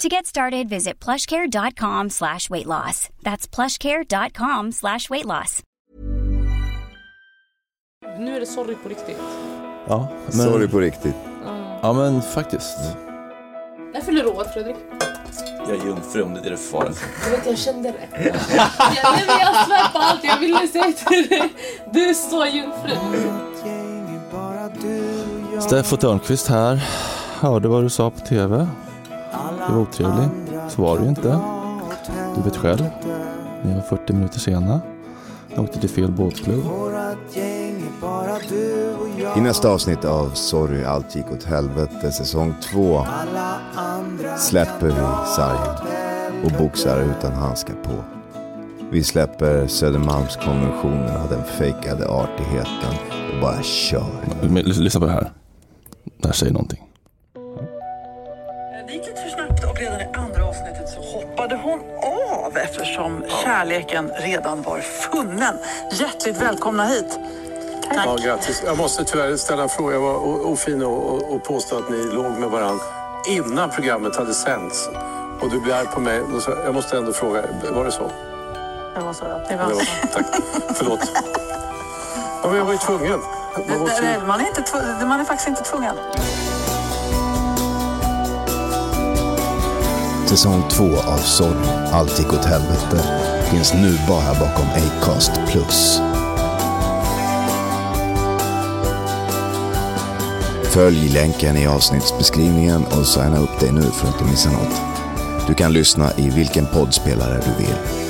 To get started, visit plushcare.com slash weight loss. That's plushcare.com slash weight loss. Nu är det sorry på riktigt. Ja, men, Sorry på riktigt. ja, men faktiskt. När fyller du år Fredrik? Jag är jungfru om det är det du får. Jag vet, jag kände det. jag, nej, men jag svär på allt jag ville säga till dig. Du är så jungfru. Steffo Törnqvist här. Hörde vad du sa på TV. Det var otrevlig. Så var ju inte. Du vet själv. Ni var 40 minuter sena. Jag åkte till fel båtklubb. I nästa avsnitt av Sorry allt gick åt helvete säsong 2 släpper vi sargen och boxar utan handskar på. Vi släpper Södermalmskonventionerna, den fejkade artigheten och bara kör. Lyssna på det här. Det här säger någonting. Det gick lite för snabbt och redan i andra avsnittet så hoppade hon av eftersom kärleken redan var funnen. Hjärtligt välkomna hit. Ja, grattis. Jag måste tyvärr ställa en fråga. Jag var ofin och, och, och påstå att ni låg med varandra innan programmet hade sänts. Och du blir arg på mig. Jag, måste ändå fråga, var det så? Det var så. Ja. Det Det var var så. så. Tack. Förlåt. Ja, men jag var ju tvungen. Man måste. Det- Man är, inte, tv- man är faktiskt inte tvungen. Säsong 2 av Sorg, allt gick åt helvete finns nu bara bakom Acast+. Följ länken i avsnittsbeskrivningen och signa upp dig nu för att inte missa något. Du kan lyssna i vilken poddspelare du vill.